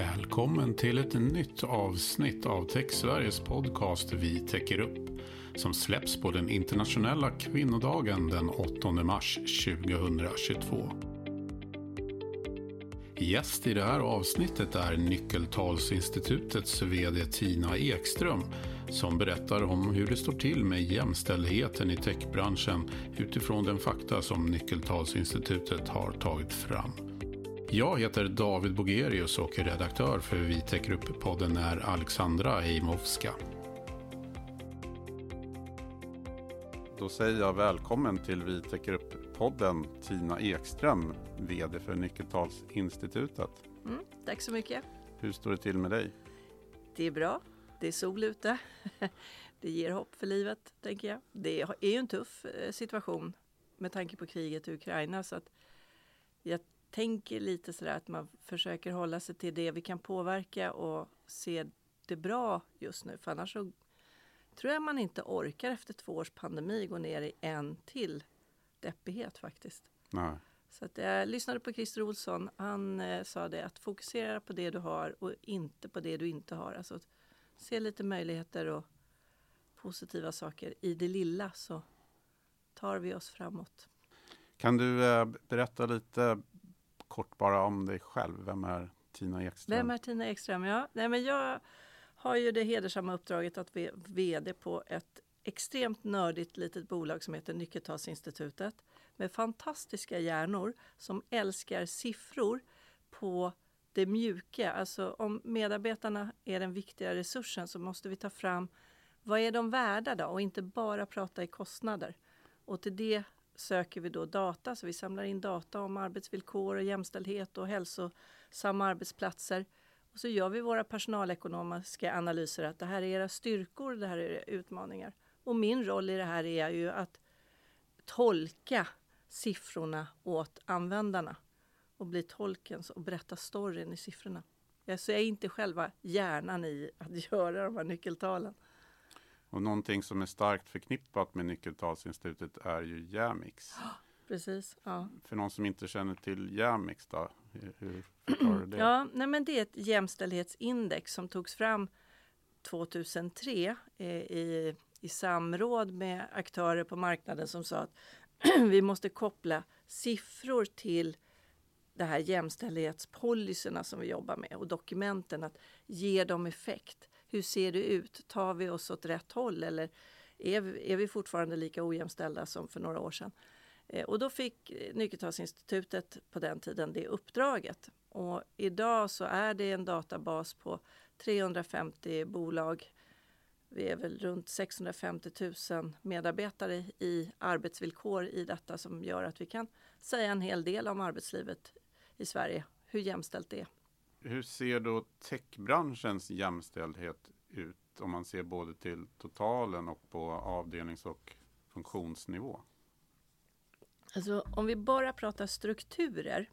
Välkommen till ett nytt avsnitt av TechSveriges podcast Vi täcker upp. Som släpps på den internationella kvinnodagen den 8 mars 2022. Gäst i det här avsnittet är Nyckeltalsinstitutets VD Tina Ekström som berättar om hur det står till med jämställdheten i techbranschen utifrån den fakta som Nyckeltalsinstitutet har tagit fram. Jag heter David Bogerius och är redaktör för Vi täcker upp-podden är Alexandra Eimovska. Då säger jag välkommen till Vi täcker upp-podden Tina Ekström, VD för Nyckeltalsinstitutet. Mm, tack så mycket. Hur står det till med dig? Det är bra. Det är sol ute. Det ger hopp för livet, tänker jag. Det är ju en tuff eh, situation med tanke på kriget i Ukraina. Så att jag tänker lite sådär att man försöker hålla sig till det vi kan påverka och se det bra just nu. För annars så tror jag man inte orkar efter två års pandemi gå ner i en till deppighet faktiskt. Nej. Så att jag lyssnade på Christer Olsson. Han eh, sa det att fokusera på det du har och inte på det du inte har. Alltså att se lite möjligheter och positiva saker i det lilla så tar vi oss framåt. Kan du eh, berätta lite kort bara om dig själv. Vem är Tina Ekström? Vem är Tina Ekström? Ja, nej, men jag har ju det hedersamma uppdraget att vara VD på ett extremt nördigt litet bolag som heter Nyckeltalsinstitutet med fantastiska hjärnor som älskar siffror på det mjuka. Alltså om medarbetarna är den viktiga resursen så måste vi ta fram vad är de värda då och inte bara prata i kostnader. Och till det söker vi då data, så vi samlar in data om arbetsvillkor och jämställdhet och hälsosamma arbetsplatser. Och så gör vi våra personalekonomiska analyser att det här är era styrkor, det här är era utmaningar. Och min roll i det här är ju att tolka siffrorna åt användarna och bli tolken och berätta storyn i siffrorna. Så jag är inte själva hjärnan i att göra de här nyckeltalen. Och någonting som är starkt förknippat med Nyckeltalsinstitutet är ju Jamix. Precis. Ja. För någon som inte känner till Jamix då, hur, hur förklarar du det? Ja, nej men det är ett jämställdhetsindex som togs fram 2003 eh, i, i samråd med aktörer på marknaden som sa att vi måste koppla siffror till det här jämställdhetspolicyerna som vi jobbar med och dokumenten, att ge dem effekt. Hur ser det ut? Tar vi oss åt rätt håll eller är vi, är vi fortfarande lika ojämställda som för några år sedan? Eh, och då fick Nyckeltalsinstitutet på den tiden det uppdraget. Och idag så är det en databas på 350 bolag. Vi är väl runt 650 000 medarbetare i arbetsvillkor i detta som gör att vi kan säga en hel del om arbetslivet i Sverige, hur jämställt det är. Hur ser då techbranschens jämställdhet ut om man ser både till totalen och på avdelnings och funktionsnivå? Alltså om vi bara pratar strukturer,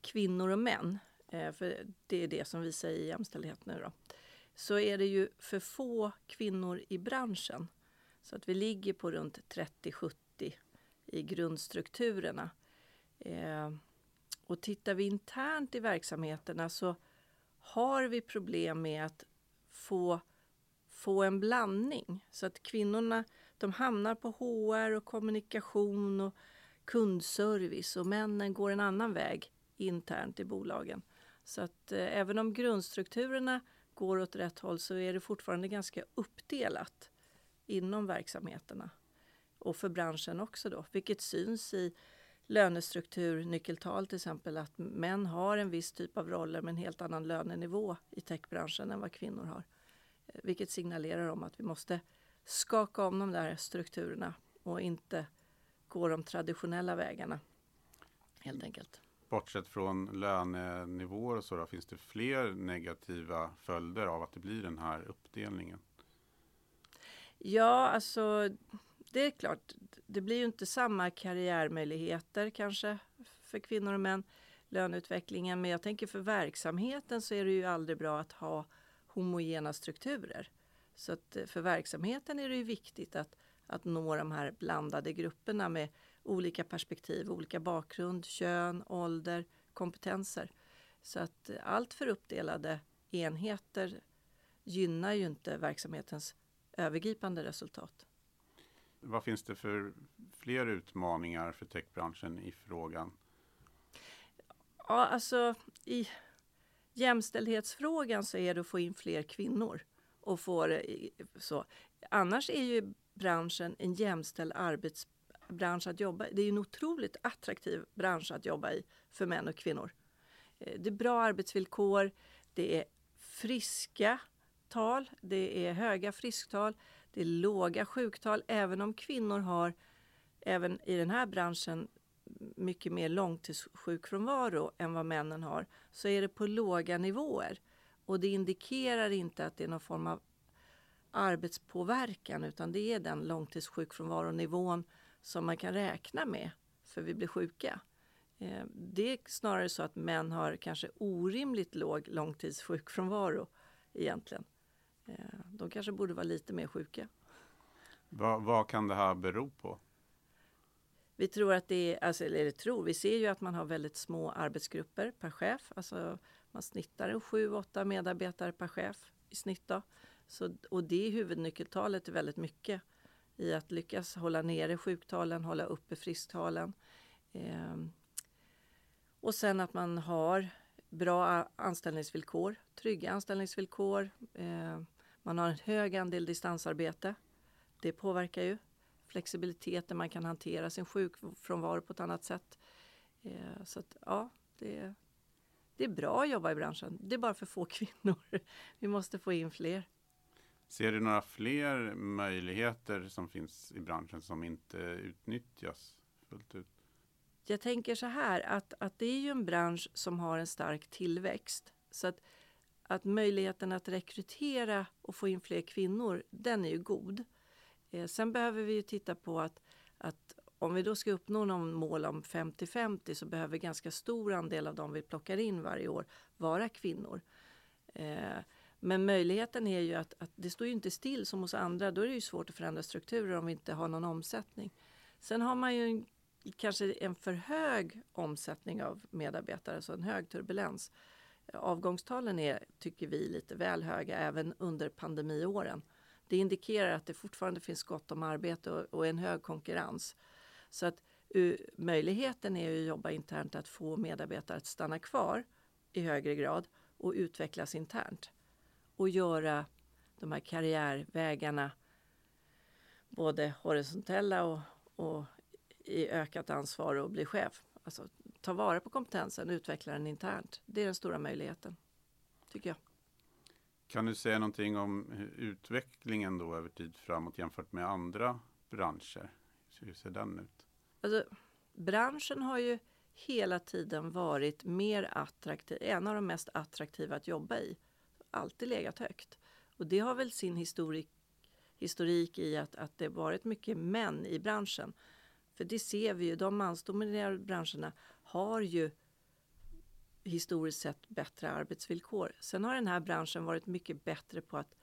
kvinnor och män, eh, för det är det som vi säger i jämställdhet nu då, så är det ju för få kvinnor i branschen. Så att vi ligger på runt 30-70 i grundstrukturerna. Eh, och tittar vi internt i verksamheterna så har vi problem med att få, få en blandning. Så att kvinnorna de hamnar på HR och kommunikation och kundservice och männen går en annan väg internt i bolagen. Så att eh, även om grundstrukturerna går åt rätt håll så är det fortfarande ganska uppdelat inom verksamheterna. Och för branschen också då, vilket syns i lönestruktur, nyckeltal till exempel, att män har en viss typ av roller med en helt annan lönenivå i techbranschen än vad kvinnor har. Eh, vilket signalerar om att vi måste skaka om de där strukturerna och inte gå de traditionella vägarna. Helt enkelt. Bortsett från lönenivåer och så då, finns det fler negativa följder av att det blir den här uppdelningen? Ja, alltså det är klart, det blir ju inte samma karriärmöjligheter kanske för kvinnor och män, löneutvecklingen. Men jag tänker för verksamheten så är det ju aldrig bra att ha homogena strukturer. Så att eh, för verksamheten är det ju viktigt att, att nå de här blandade grupperna med olika perspektiv, olika bakgrund, kön, ålder, kompetenser. Så att eh, allt för uppdelade enheter gynnar ju inte verksamhetens övergripande resultat. Vad finns det för fler utmaningar för techbranschen i frågan? Ja, alltså i jämställdhetsfrågan så är det att få in fler kvinnor. Och få så. Annars är ju branschen en jämställd arbetsbransch att jobba i. Det är en otroligt attraktiv bransch att jobba i för män och kvinnor. Eh, det är bra arbetsvillkor, det är friska tal, det är höga frisktal, det är låga sjuktal. Även om kvinnor har, även i den här branschen, mycket mer långtidssjukfrånvaro än vad männen har, så är det på låga nivåer. Och det indikerar inte att det är någon form av arbetspåverkan utan det är den långtidssjukfrånvaronivån som man kan räkna med för vi blir sjuka. Eh, det är snarare så att män har kanske orimligt låg långtidssjukfrånvaro egentligen. Eh, de kanske borde vara lite mer sjuka. Vad, vad kan det här bero på? Vi tror att det är, alltså, eller tror, vi ser ju att man har väldigt små arbetsgrupper per chef. Alltså man snittar en sju, åtta medarbetare per chef i snitt. Då. Så, och det är huvudnyckeltalet är väldigt mycket i att lyckas hålla nere sjuktalen, hålla uppe frisktalen. Eh, och sen att man har bra anställningsvillkor, trygga anställningsvillkor. Eh, man har en hög andel distansarbete. Det påverkar ju flexibiliteten, man kan hantera sin sjukfrånvaro på ett annat sätt. Eh, så att, ja, det, det är bra att jobba i branschen. Det är bara för få kvinnor. Vi måste få in fler. Ser du några fler möjligheter som finns i branschen som inte utnyttjas fullt ut? Jag tänker så här att, att det är ju en bransch som har en stark tillväxt. Så att, att möjligheten att rekrytera och få in fler kvinnor, den är ju god. Eh, sen behöver vi ju titta på att, att om vi då ska uppnå någon mål om 50-50 så behöver ganska stor andel av dem vi plockar in varje år vara kvinnor. Eh, men möjligheten är ju att, att det står ju inte still som hos andra. Då är det ju svårt att förändra strukturer om vi inte har någon omsättning. Sen har man ju en, kanske en för hög omsättning av medarbetare, så en hög turbulens. Avgångstalen är, tycker vi, lite väl höga även under pandemiåren. Det indikerar att det fortfarande finns gott om arbete och, och en hög konkurrens. Så att uh, möjligheten är att jobba internt att få medarbetare att stanna kvar i högre grad och utvecklas internt. Och göra de här karriärvägarna både horisontella och, och i ökat ansvar och bli chef. Alltså ta vara på kompetensen, utveckla den internt. Det är den stora möjligheten, tycker jag. Kan du säga någonting om utvecklingen då över tid framåt jämfört med andra branscher? Hur ser den ut? Alltså, branschen har ju hela tiden varit mer attraktiv, en av de mest attraktiva att jobba i. Alltid legat högt. Och det har väl sin historik, historik i att, att det varit mycket män i branschen. För det ser vi ju, de mansdominerade branscherna har ju historiskt sett bättre arbetsvillkor. Sen har den här branschen varit mycket bättre på att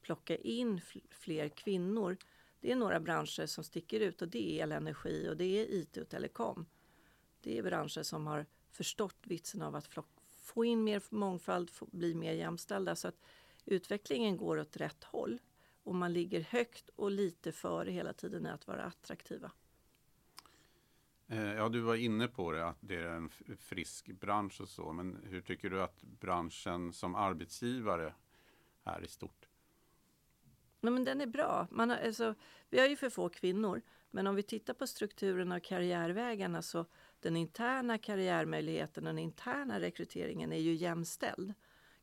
plocka in fler kvinnor. Det är några branscher som sticker ut och det är elenergi och det är IT och telekom. Det är branscher som har förstått vitsen av att få in mer mångfald, bli mer jämställda. Så att utvecklingen går åt rätt håll och man ligger högt och lite före hela tiden i att vara attraktiva. Eh, ja, du var inne på det, att det är en frisk bransch och så. Men hur tycker du att branschen som arbetsgivare är i stort? Nej, men den är bra. Man har, alltså, vi har ju för få kvinnor. Men om vi tittar på strukturen och karriärvägarna så den interna karriärmöjligheten och den interna rekryteringen är ju jämställd.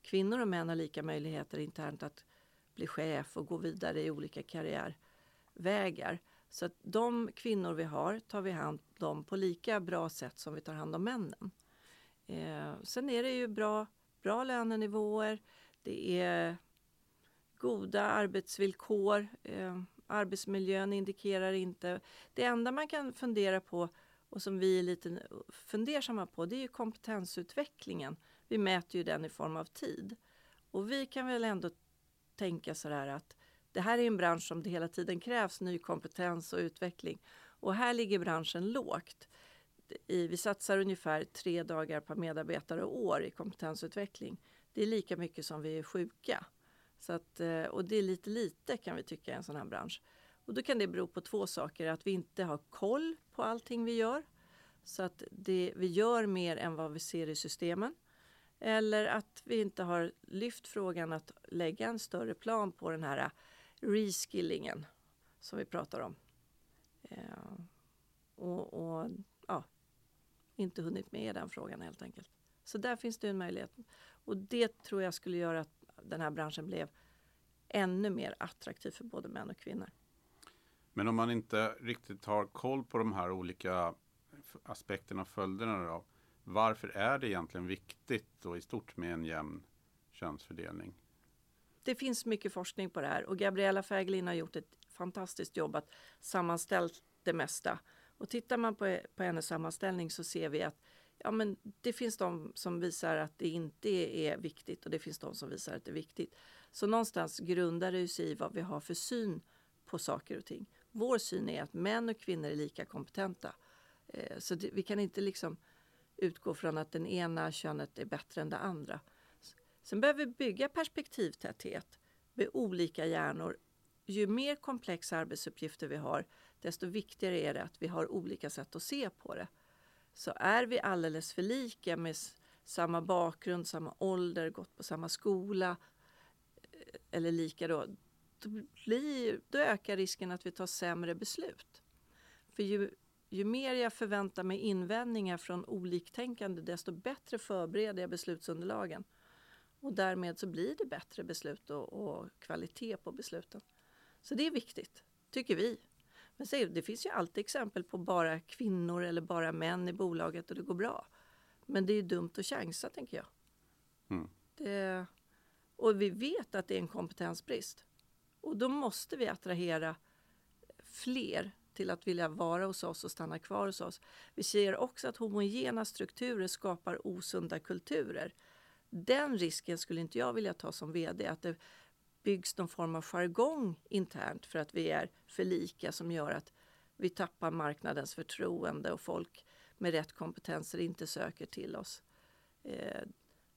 Kvinnor och män har lika möjligheter internt att bli chef och gå vidare i olika karriärvägar. Så att de kvinnor vi har tar vi hand om på lika bra sätt som vi tar hand om männen. Eh, sen är det ju bra, bra lönenivåer. Det är goda arbetsvillkor. Eh, arbetsmiljön indikerar inte... Det enda man kan fundera på och som vi är lite fundersamma på det är kompetensutvecklingen. Vi mäter ju den i form av tid. Och vi kan väl ändå tänka sådär att det här är en bransch som det hela tiden krävs ny kompetens och utveckling. Och här ligger branschen lågt. i, vi satsar ungefär tre dagar per medarbetare och år i kompetensutveckling. Det är lika mycket som vi är sjuka. Så att, eh, och det är lite lite kan vi tycka i en sån här bransch. Och då kan det bero på två saker. Att vi inte har koll på allting vi gör. Så att det, vi gör mer än vad vi ser i systemen. Eller att vi inte har lyft frågan att lägga en större plan på den här reskillingen som vi pratar om. Eh, och, och ja, inte hunnit med den frågan helt enkelt. Så där finns det en möjlighet. Och det tror jag skulle göra att den här branschen blev ännu mer attraktiv för både män och kvinnor. Men om man inte riktigt har koll på de här olika aspekterna och följderna då, varför är det egentligen viktigt då i stort med en jämn könsfördelning? Det finns mycket forskning på det här och Gabriella Fägelin har gjort ett fantastiskt jobb att sammanställa det mesta. Och tittar man på, på hennes sammanställning så ser vi att ja, men det finns de som visar att det inte är viktigt och det finns de som visar att det är viktigt. Så någonstans grundar det sig i vad vi har för syn på saker och ting. Vår syn är att män och kvinnor är lika kompetenta. Eh, så det, vi kan inte liksom utgå från att den ena könet är bättre än det andra. Sen behöver vi bygga perspektivtäthet med olika hjärnor. Ju mer komplexa arbetsuppgifter vi har, desto viktigare är det att vi har olika sätt att se på det. Så är vi alldeles för lika med samma bakgrund, samma ålder, gått på samma skola eh, eller lika då, då, blir, då ökar risken att vi tar sämre beslut. För ju, ju mer jag förväntar mig invändningar från oliktänkande desto bättre förbereder jag beslutsunderlagen. Och därmed så blir det bättre beslut och, och kvalitet på besluten. Så det är viktigt, tycker vi. Men se, det finns ju alltid exempel på bara kvinnor eller bara män i bolaget och det går bra. Men det är dumt att chansa, tänker jag. Mm. Det, och vi vet att det är en kompetensbrist. Och då måste vi attrahera fler till att vilja vara hos oss och stanna kvar hos oss. Vi ser också att homogena strukturer skapar osunda kulturer. Den risken skulle inte jag vilja ta som VD, att det byggs någon form av jargong internt för att vi är för lika som gör att vi tappar marknadens förtroende och folk med rätt kompetenser inte söker till oss. Eh,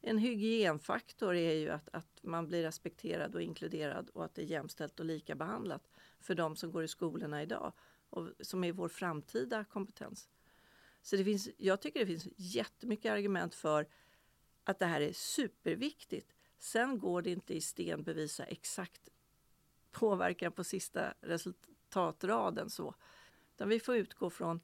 en hygienfaktor är ju att, att man blir respekterad och inkluderad och att det är jämställt och lika behandlat för de som går i skolorna idag och som är vår framtida kompetens. Så det finns, jag tycker det finns jättemycket argument för att det här är superviktigt. Sen går det inte i sten bevisa exakt påverkan på sista resultatraden så. Utan vi får utgå från,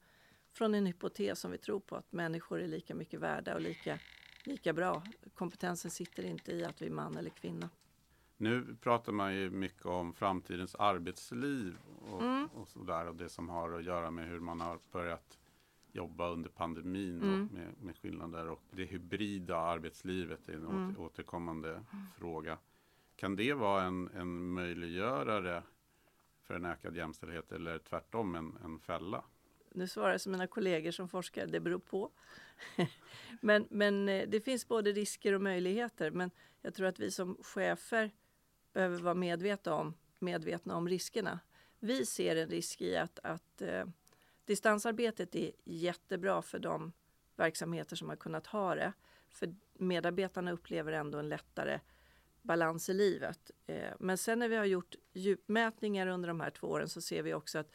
från en hypotes som vi tror på att människor är lika mycket värda och lika, lika bra. Kompetensen sitter inte i att vi är man eller kvinna. Nu pratar man ju mycket om framtidens arbetsliv och, mm. och sådär och det som har att göra med hur man har börjat jobba under pandemin mm. med, med skillnader och det hybrida arbetslivet är en mm. återkommande mm. fråga. Kan det vara en, en möjliggörare för en ökad jämställdhet eller tvärtom en, en fälla? Nu svarar jag som mina kollegor som forskare, det beror på. men, men eh, det finns både risker och möjligheter. Men jag tror att vi som chefer behöver vara medvetna om, medvetna om riskerna. Vi ser en risk i att, att eh, distansarbetet är jättebra för de verksamheter som har kunnat ha det. För medarbetarna upplever ändå en lättare balans i livet. Eh, men sen när vi har gjort djupmätningar under de här två åren så ser vi också att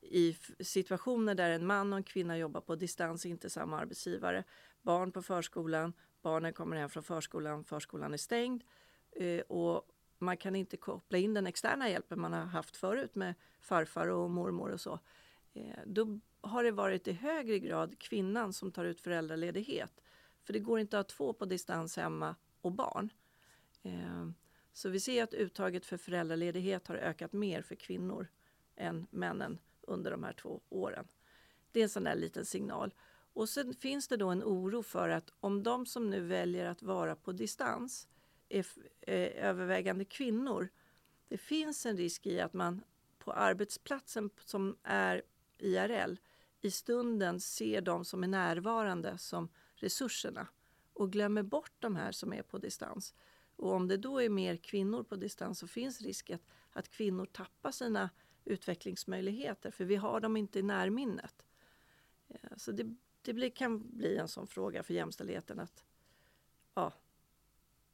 i situationer där en man och en kvinna jobbar på distans, inte samma arbetsgivare, barn på förskolan, barnen kommer hem från förskolan, förskolan är stängd eh, och man kan inte koppla in den externa hjälpen man har haft förut med farfar och mormor och så. Eh, då har det varit i högre grad kvinnan som tar ut föräldraledighet. För det går inte att ha två på distans hemma och barn. Eh, så vi ser att uttaget för föräldraledighet har ökat mer för kvinnor än männen under de här två åren. Det är en sån där liten signal. Och sen finns det då en oro för att om de som nu väljer att vara på distans är, eh, övervägande kvinnor. Det finns en risk i att man på arbetsplatsen som är IRL i stunden ser de som är närvarande som resurserna och glömmer bort de här som är på distans. Och om det då är mer kvinnor på distans så finns risken att, kvinnor tappar sina utvecklingsmöjligheter för vi har dem inte i närminnet. Eh, så det, det blir, kan bli en sån fråga för jämställdheten att ja,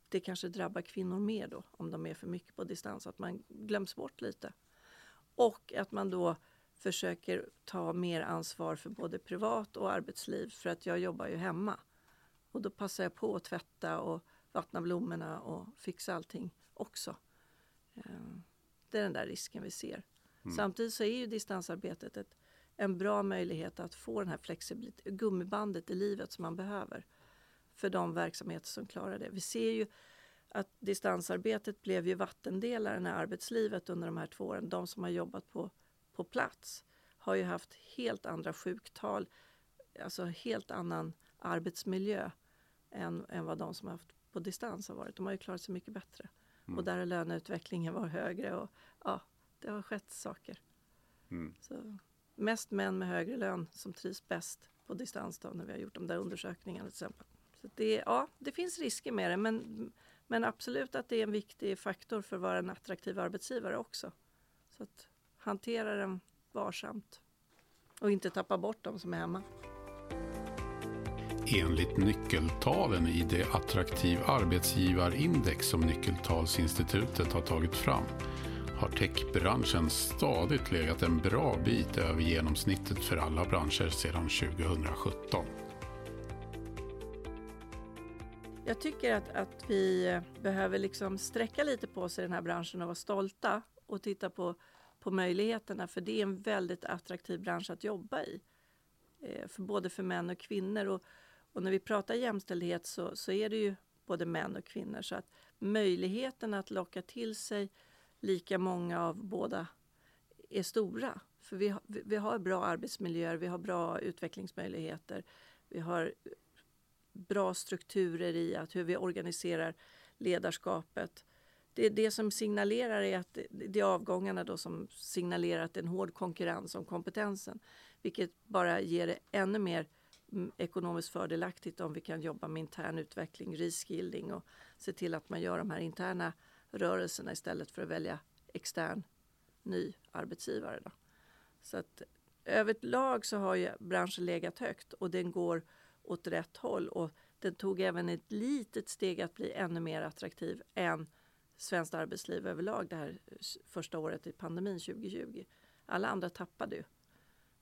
det kanske drabbar kvinnor mer då om de är för mycket på distans, att man glöms bort lite. Och att man då försöker ta mer ansvar för både privat och arbetsliv för att jag jobbar ju hemma. Och då passar jag på att tvätta och vattna blommorna och fixa allting också. Eh, det är den där risken vi ser. Mm. Samtidigt så är ju distansarbetet ett, en bra möjlighet att få den här flexibiliteten, gummibandet i livet som man behöver för de verksamheter som klarar det. Vi ser ju att distansarbetet blev ju vattendelaren i arbetslivet under de här två åren. De som har jobbat på, på plats har ju haft helt andra sjuktal, alltså helt annan arbetsmiljö än, än vad de som har haft på distans har varit. De har ju klarat sig mycket bättre. Mm. Och där har löneutvecklingen varit högre och ja, det har skett saker. Mm. Så, mest män med högre lön som trivs bäst på distans då, när vi har gjort de där undersökningarna till exempel. Så det, ja, det finns risker med det men, men absolut att det är en viktig faktor för att vara en attraktiv arbetsgivare också. Så att hantera den varsamt och inte tappa bort de som är hemma. Enligt nyckeltalen i det attraktiv arbetsgivarindex som Nyckeltalsinstitutet har tagit fram har techbranschen stadigt legat en bra bit över genomsnittet för alla branscher sedan 2017. Jag tycker att, att vi behöver liksom sträcka lite på oss i den här branschen och vara stolta och titta på, på möjligheterna för det är en väldigt attraktiv bransch att jobba i. Eh, för både för män och kvinnor. Och, och när vi pratar jämställdhet så, så är det ju både män och kvinnor. Så att möjligheten att locka till sig lika många av båda är stora. För vi, har, vi har bra arbetsmiljöer, vi har bra utvecklingsmöjligheter. Vi har bra strukturer i att hur vi organiserar ledarskapet. Det är det som signalerar är att det är avgångarna då som signalerar att det är en hård konkurrens om kompetensen. Vilket bara ger det ännu mer mm, ekonomiskt fördelaktigt om vi kan jobba med intern utveckling, reskilling och se till att man gör de här interna rörelserna istället för att välja extern ny arbetsgivare. Då. Så att överlag så har ju branschen legat högt och den går åt rätt håll och den tog även ett litet steg att bli ännu mer attraktiv än svenskt arbetsliv överlag det här första året i pandemin 2020. Alla andra tappade ju.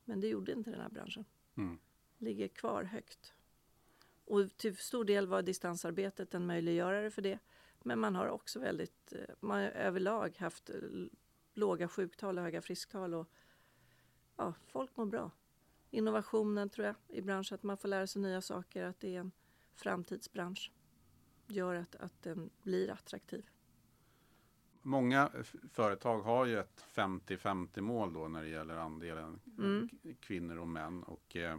Men det gjorde inte den här branschen. Mm. Ligger kvar högt. Och till stor del var distansarbetet en möjliggörare för det. Men man har också väldigt, eh, man har överlag haft eh, låga sjuktal och höga frisktal. Och, ja, folk mår bra. Innovationen tror jag i branschen, att man får lära sig nya saker, att det är en framtidsbransch. Gör att, att den blir attraktiv. Många företag har ju ett 50-50 mål då när det gäller andelen mm. kvinnor och män. Och, eh,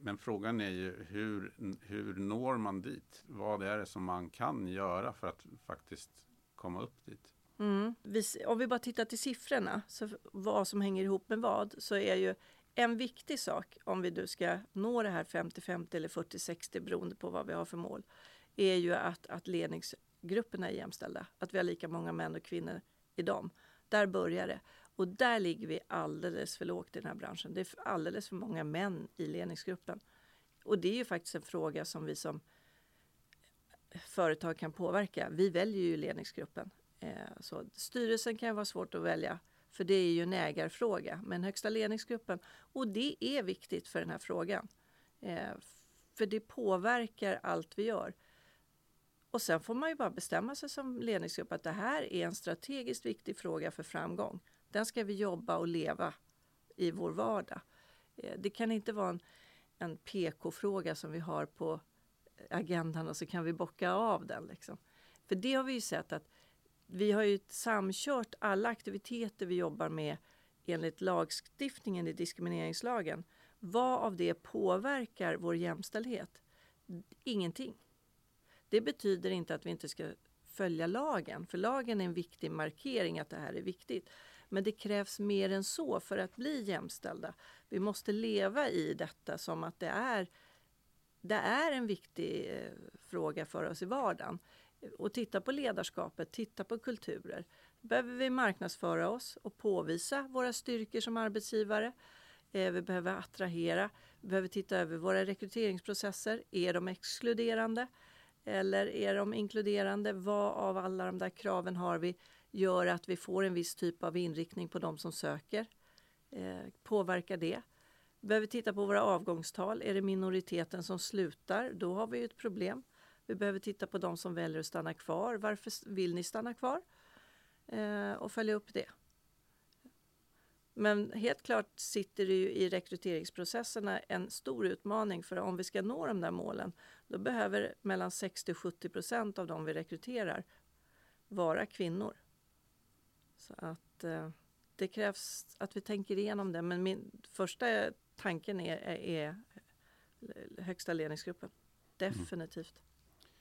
men frågan är ju hur, hur når man dit? Vad är det som man kan göra för att faktiskt komma upp dit? Mm. Om vi bara tittar till siffrorna, så vad som hänger ihop med vad, så är ju en viktig sak om vi nu ska nå det här 50-50 eller 40-60 beroende på vad vi har för mål, är ju att, att Grupperna är jämställda. Att vi har lika många män och kvinnor i dem. Där börjar det. Och där ligger vi alldeles för lågt i den här branschen. Det är alldeles för många män i ledningsgruppen. Och det är ju faktiskt en fråga som vi som företag kan påverka. Vi väljer ju ledningsgruppen. Eh, så styrelsen kan vara svårt att välja för det är ju en ägarfråga. Men högsta ledningsgruppen, och det är viktigt för den här frågan. Eh, för det påverkar allt vi gör. Och sen får man ju bara bestämma sig som ledningsgrupp att det här är en strategiskt viktig fråga för framgång. Den ska vi jobba och leva i vår vardag. Eh, det kan inte vara en, en PK-fråga som vi har på agendan och så kan vi bocka av den. Liksom. För det har vi ju sett att vi har ju samkört alla aktiviteter vi jobbar med enligt lagstiftningen i diskrimineringslagen. Vad av det påverkar vår jämställdhet? Ingenting. Det betyder inte att vi inte ska följa lagen, för lagen är en viktig markering att det här är viktigt. Men det krävs mer än så för att bli jämställda. Vi måste leva i detta som att det är, det är en viktig eh, fråga för oss i vardagen och titta på ledarskapet, titta på kulturer. behöver vi marknadsföra oss och påvisa våra styrkor som arbetsgivare. Eh, vi behöver attrahera. Vi behöver titta över våra rekryteringsprocesser. Är de exkluderande? Eller är de inkluderande? Vad av alla de där kraven har vi gör att vi får en viss typ av inriktning på de som söker? Eh, påverkar det? Vi behöver titta på våra avgångstal. Är det minoriteten som slutar? Då har vi ett problem. Vi behöver titta på de som väljer att stanna kvar. Varför vill ni stanna kvar? Eh, och följa upp det. Men helt klart sitter det ju i rekryteringsprocesserna en stor utmaning för om vi ska nå de där målen då behöver mellan 60 70 procent av de vi rekryterar vara kvinnor. Så att eh, det krävs att vi tänker igenom det. Men min första tanken är, är, är högsta ledningsgruppen. Definitivt. Mm.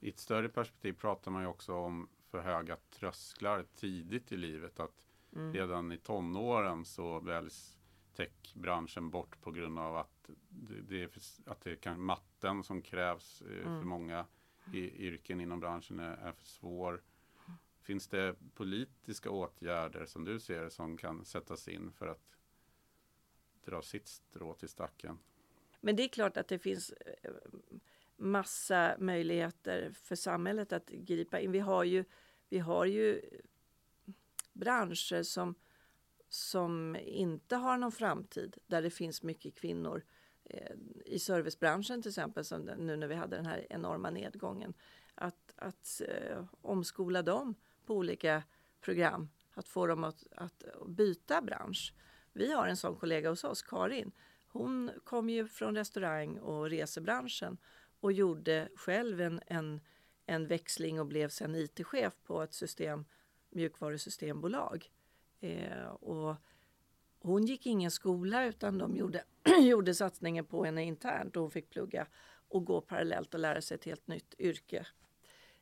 I ett större perspektiv pratar man ju också om för höga trösklar tidigt i livet. Att mm. redan i tonåren så väljs techbranschen bort på grund av att det, det är, för, att det kan, matten som krävs eh, mm. för många i, yrken inom branschen är, är för svår. Finns det politiska åtgärder som du ser som kan sättas in för att dra sitt strå till stacken? Men det är klart att det finns eh, massa möjligheter för samhället att gripa in. Vi har ju, vi har ju branscher som, som inte har någon framtid, där det finns mycket kvinnor. Eh, I servicebranschen till exempel, som nu när vi hade den här enorma nedgången. Att, att eh, omskola dem på olika program, att få dem att, att byta bransch. Vi har en sån kollega hos oss, Karin. Hon kom ju från restaurang och resebranschen och gjorde själv en, en, en växling och blev sen IT-chef på ett system, mjukvarusystembolag. Eh, och hon gick ingen skola utan de gjorde, gjorde satsningen på henne internt och hon fick plugga och gå parallellt och lära sig ett helt nytt yrke.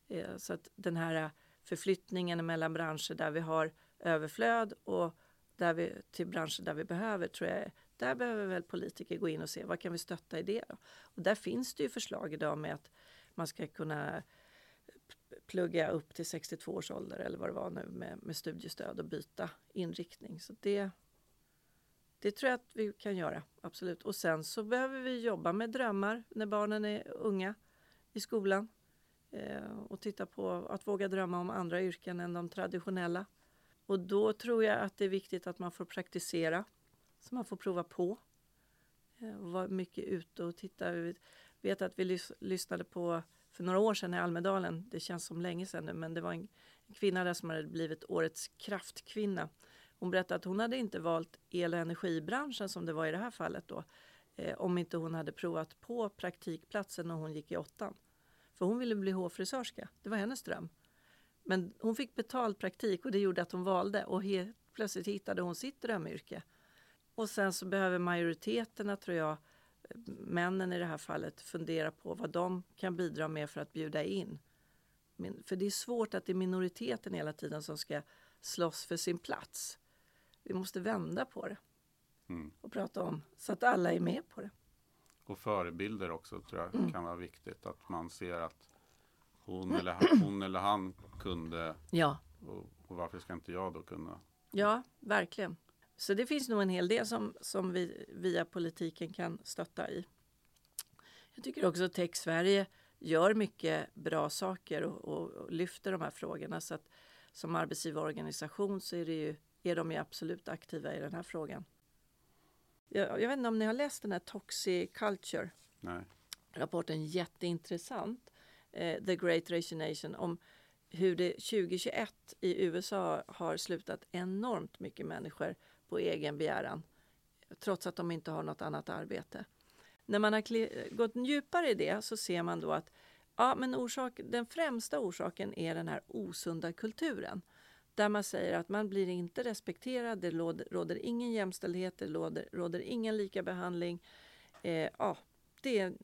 Eh, så att den här förflyttningen mellan branscher där vi har överflöd och där vi, till branscher där vi behöver tror jag där behöver väl politiker gå in och se vad kan vi stötta i det. Då? Och där finns det ju förslag idag med att man ska kunna plugga upp till 62 års ålder eller vad det var nu med, med studiestöd och byta inriktning. Så det, det tror jag att vi kan göra, absolut. Och sen så behöver vi jobba med drömmar när barnen är unga i skolan. Eh, och titta på att våga drömma om andra yrken än de traditionella. Och då tror jag att det är viktigt att man får praktisera så man får prova på. Eh, och vara mycket ute och titta. Vi vet att vi lys lyssnade på för några år sedan i Almedalen, det känns som länge sedan nu, men det var en, en kvinna där som hade blivit årets kraftkvinna. Hon berättade att hon hade inte valt el och energibranschen som det var i det här fallet då, eh, om inte hon hade provat på praktikplatsen när hon gick i åttan. För hon ville bli hårfrisörska, det var hennes dröm. Men hon fick betald praktik och det gjorde att hon valde och helt plötsligt hittade hon sitt drömyrke. Och sen så behöver majoriteterna, tror jag, männen i det här fallet, fundera på vad de kan bidra med för att bjuda in. För det är svårt att det är minoriteten hela tiden som ska slåss för sin plats. Vi måste vända på det mm. och prata om så att alla är med på det. Och förebilder också tror jag mm. kan vara viktigt. Att man ser att hon eller han, hon eller han kunde. Ja. Och, och varför ska inte jag då kunna? Ja, verkligen. Så det finns nog en hel del som, som vi via politiken kan stötta i. Jag tycker också att Tech Sverige gör mycket bra saker och, och, och, lyfter de här frågorna. Så att som arbetsgivarorganisation så är, det ju, är de ju absolut aktiva i den här frågan. Jag, jag vet inte om ni har läst den här Toxic Culture? Nej. Rapporten jätteintressant. Eh, The Great Resignation om hur det 2021 i USA har slutat enormt mycket människor på egen begäran trots att de inte har något annat arbete. När man har gått djupare i det så ser man då att ja, men orsak, den främsta orsaken är den här osunda kulturen. Där man säger att man blir inte respekterad, det råder, råder ingen jämställdhet, det råder, råder ingen likabehandling. Eh, ja, det är en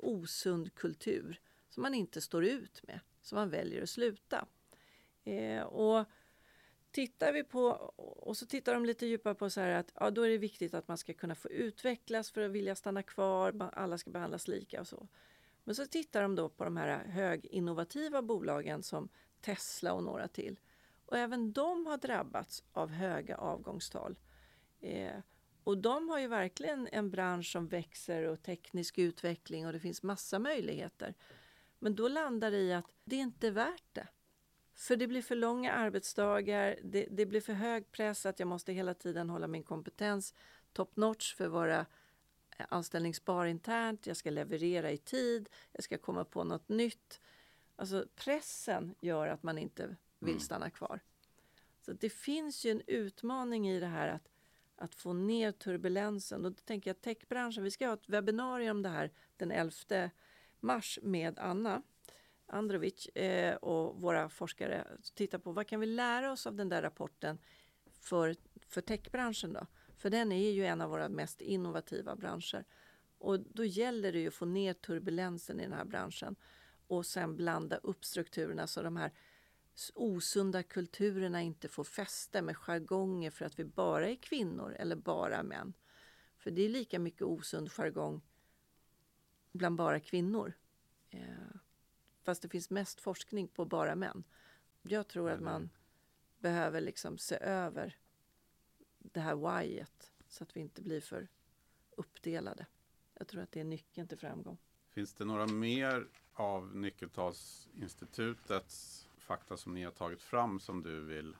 osund kultur som man inte står ut med, som man väljer att sluta. Eh, och tittar vi på, och så tittar de lite djupare på så här att ja, då är det viktigt att man ska kunna få utvecklas för att vilja stanna kvar, alla ska behandlas lika och så. Men så tittar de då på de här höginnovativa bolagen som Tesla och några till. Och även de har drabbats av höga avgångstal. Eh, Och de har ju verkligen en bransch som växer och teknisk utveckling och det finns massa möjligheter. Men då landar det i att det är inte värt det. För det blir för långa arbetsdagar, det, det blir för hög press att jag måste hela tiden hålla min kompetens top notch för att vara anställningsbar internt, jag ska leverera i tid, jag ska komma på något nytt. Alltså pressen gör att man inte vill mm. stanna kvar. Så det finns ju en utmaning i det här att, att få ner turbulensen. Och då tänker jag techbranschen, vi ska ha ett webbinarium om det här den 11 mars med Anna Androvic eh, och våra forskare. Titta på vad kan vi lära oss av den där rapporten för, för techbranschen då? För den är ju en av våra mest innovativa branscher. Och då gäller det ju att få ner turbulensen i den här branschen och sen blanda upp strukturerna så de här osunda kulturerna inte får fäste med jargonger för att vi bara är kvinnor eller bara män. För det är lika mycket osund jargong bland bara kvinnor. Yeah fast det finns mest forskning på bara män. Jag tror att man behöver liksom se över det här whyet så att vi inte blir för uppdelade. Jag tror att det är nyckeln till framgång. Finns det några mer av Nyckeltalsinstitutets fakta som ni har tagit fram som du vill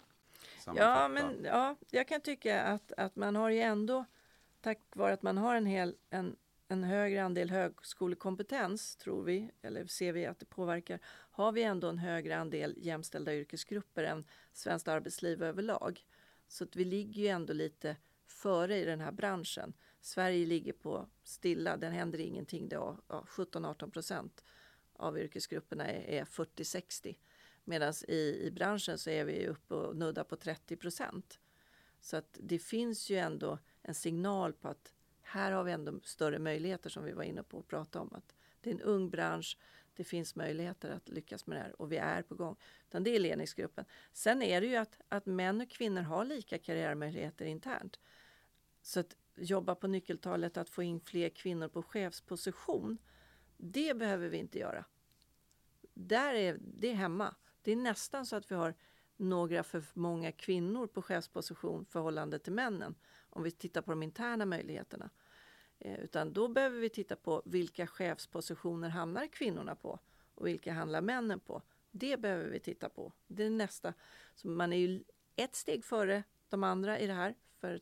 sammanfatta? Ja, men, ja jag kan tycka att, att man har ju ändå, tack vare att man har en, hel, en, en högre andel högskolekompetens, tror vi, eller ser vi att det påverkar, har vi ändå en högre andel jämställda yrkesgrupper än svenskt arbetsliv överlag. Så att vi ligger ju ändå lite före i den här branschen. Sverige ligger på stilla, den händer ingenting då. Ja, 17-18 procent av yrkesgrupperna är, är 40-60. Medan i, i branschen så är vi uppe och nuddar på 30 procent. Så att det finns ju ändå en signal på att här har vi ändå större möjligheter som vi var inne på att prata om. Att det är en ung bransch, det finns möjligheter att lyckas med det här och vi är på gång. Utan det är ledningsgruppen. Sen är det ju att, att män och kvinnor har lika karriärmöjligheter internt. Så att jobba på nyckeltalet att få in fler kvinnor på chefsposition, det behöver vi inte göra. Där är det är hemma. Det är nästan så att vi har några för många kvinnor på chefsposition förhållande till männen. Om vi tittar på de interna möjligheterna. Eh, utan då behöver vi titta på vilka chefspositioner hamnar kvinnorna på och vilka handlar männen på. Det behöver vi titta på. Det är nästa. Så man är ju ett steg före de andra i det här. För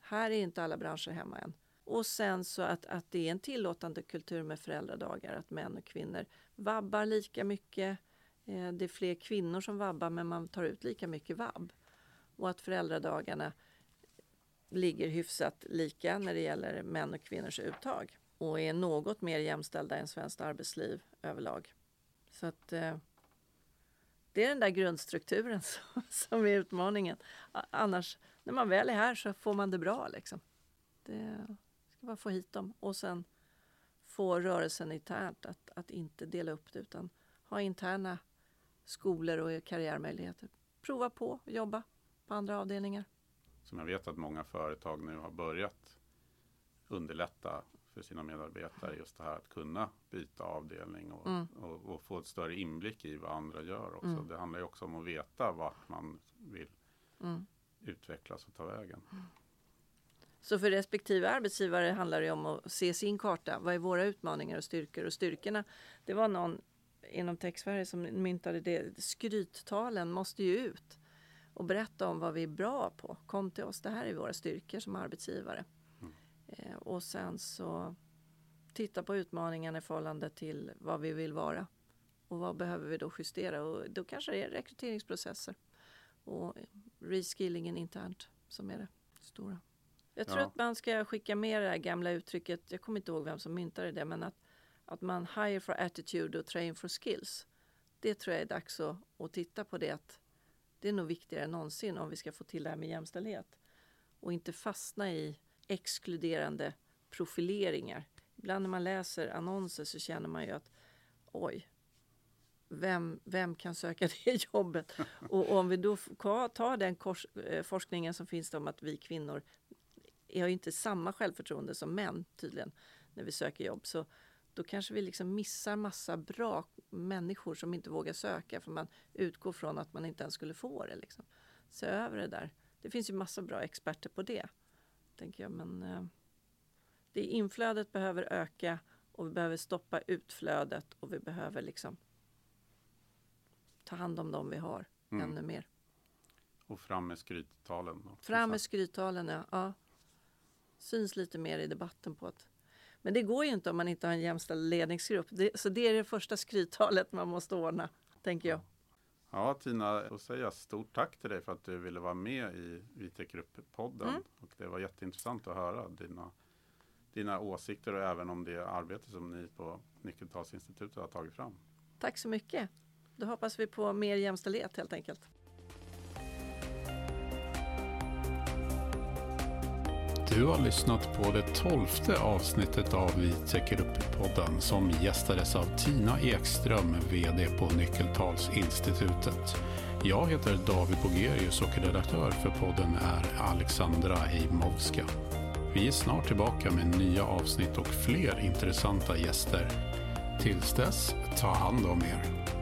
här är inte alla branscher hemma än. Och sen så att, att det är en tillåtande kultur med föräldradagar. Att män och kvinnor vabbar lika mycket. Eh, det är fler kvinnor som vabbar men man tar ut lika mycket vabb. Och att föräldradagarna ligger hyfsat lika när det gäller män och kvinnors uttag och är något mer jämställda än svenskt arbetsliv överlag. Så att eh, det är den där grundstrukturen som, som är utmaningen. Annars, när man väl är här så får man det bra liksom. Det ska bara få hit dem och sen få rörelsen internt att, att inte dela upp det utan ha interna skolor och karriärmöjligheter. Prova på att jobba på andra avdelningar som jag vet att många företag nu har börjat underlätta för sina medarbetare just det här att kunna byta avdelning och, mm. och, och, få ett större inblick i vad andra gör också. Mm. Det handlar ju också om att veta vart man vill mm. utvecklas och ta vägen. Så för respektive arbetsgivare handlar det om att se sin karta. Vad är våra utmaningar och styrkor? Och styrkorna, det var någon inom TechSverige som myntade det. Skryttalen måste ju ut och berätta om vad vi är bra på. Kom till oss, det här är våra styrkor som arbetsgivare. Mm. Eh, och sen så titta på utmaningarna i förhållande till vad vi vill vara. Och vad behöver vi då justera? Och då kanske det är rekryteringsprocesser och reskillingen internt som är det stora. Jag tror ja. att man ska skicka med det här gamla uttrycket, jag kommer inte ihåg vem som myntade det, men att, att man hire for attitude och train for skills. Det tror jag är dags att, att titta på det. Att det är nog viktigare än någonsin om vi ska få till det här med jämställdhet. Och inte fastna i exkluderande profileringar. Ibland när man läser annonser så känner man ju att oj, vem, vem kan söka det jobbet? Och, om vi då tar den kors, eh, forskningen som finns om att vi kvinnor har inte samma självförtroende som män tydligen när vi söker jobb. Så då kanske vi liksom missar massa bra människor som inte vågar söka för man utgår från att man inte ens skulle få det. Liksom. Se över det där. Det finns ju massa bra experter på det. tänker jag. Men eh, det inflödet behöver öka och vi behöver stoppa utflödet och vi behöver liksom ta hand om dem vi har Mm. ännu mer. Och fram med skryttalen. Fram med skryttalen, ja. ja. Syns lite mer i debatten på att men det går ju inte om man inte har en jämställd ledningsgrupp. Det, så det är det första skryttalet man måste ordna, tänker jag. Ja, Tina, då säger jag stort tack till dig för att du ville vara med i täcker upp-podden. Mm. Och det var jätteintressant att höra dina, dina åsikter och även om det arbete som ni på Nyckeltalsinstitutet har tagit fram. Tack så mycket. Då hoppas vi på mer jämställdhet helt enkelt. Du har lyssnat på det tolfte avsnittet av Vi täcker upp-podden som gästades av Tina Ekström, VD på Nyckeltalsinstitutet. Jag heter David Bogerius och redaktör för podden är Alexandra Heimowska. Vi är snart tillbaka med nya avsnitt och fler intressanta gäster. Tills dess, ta hand om er.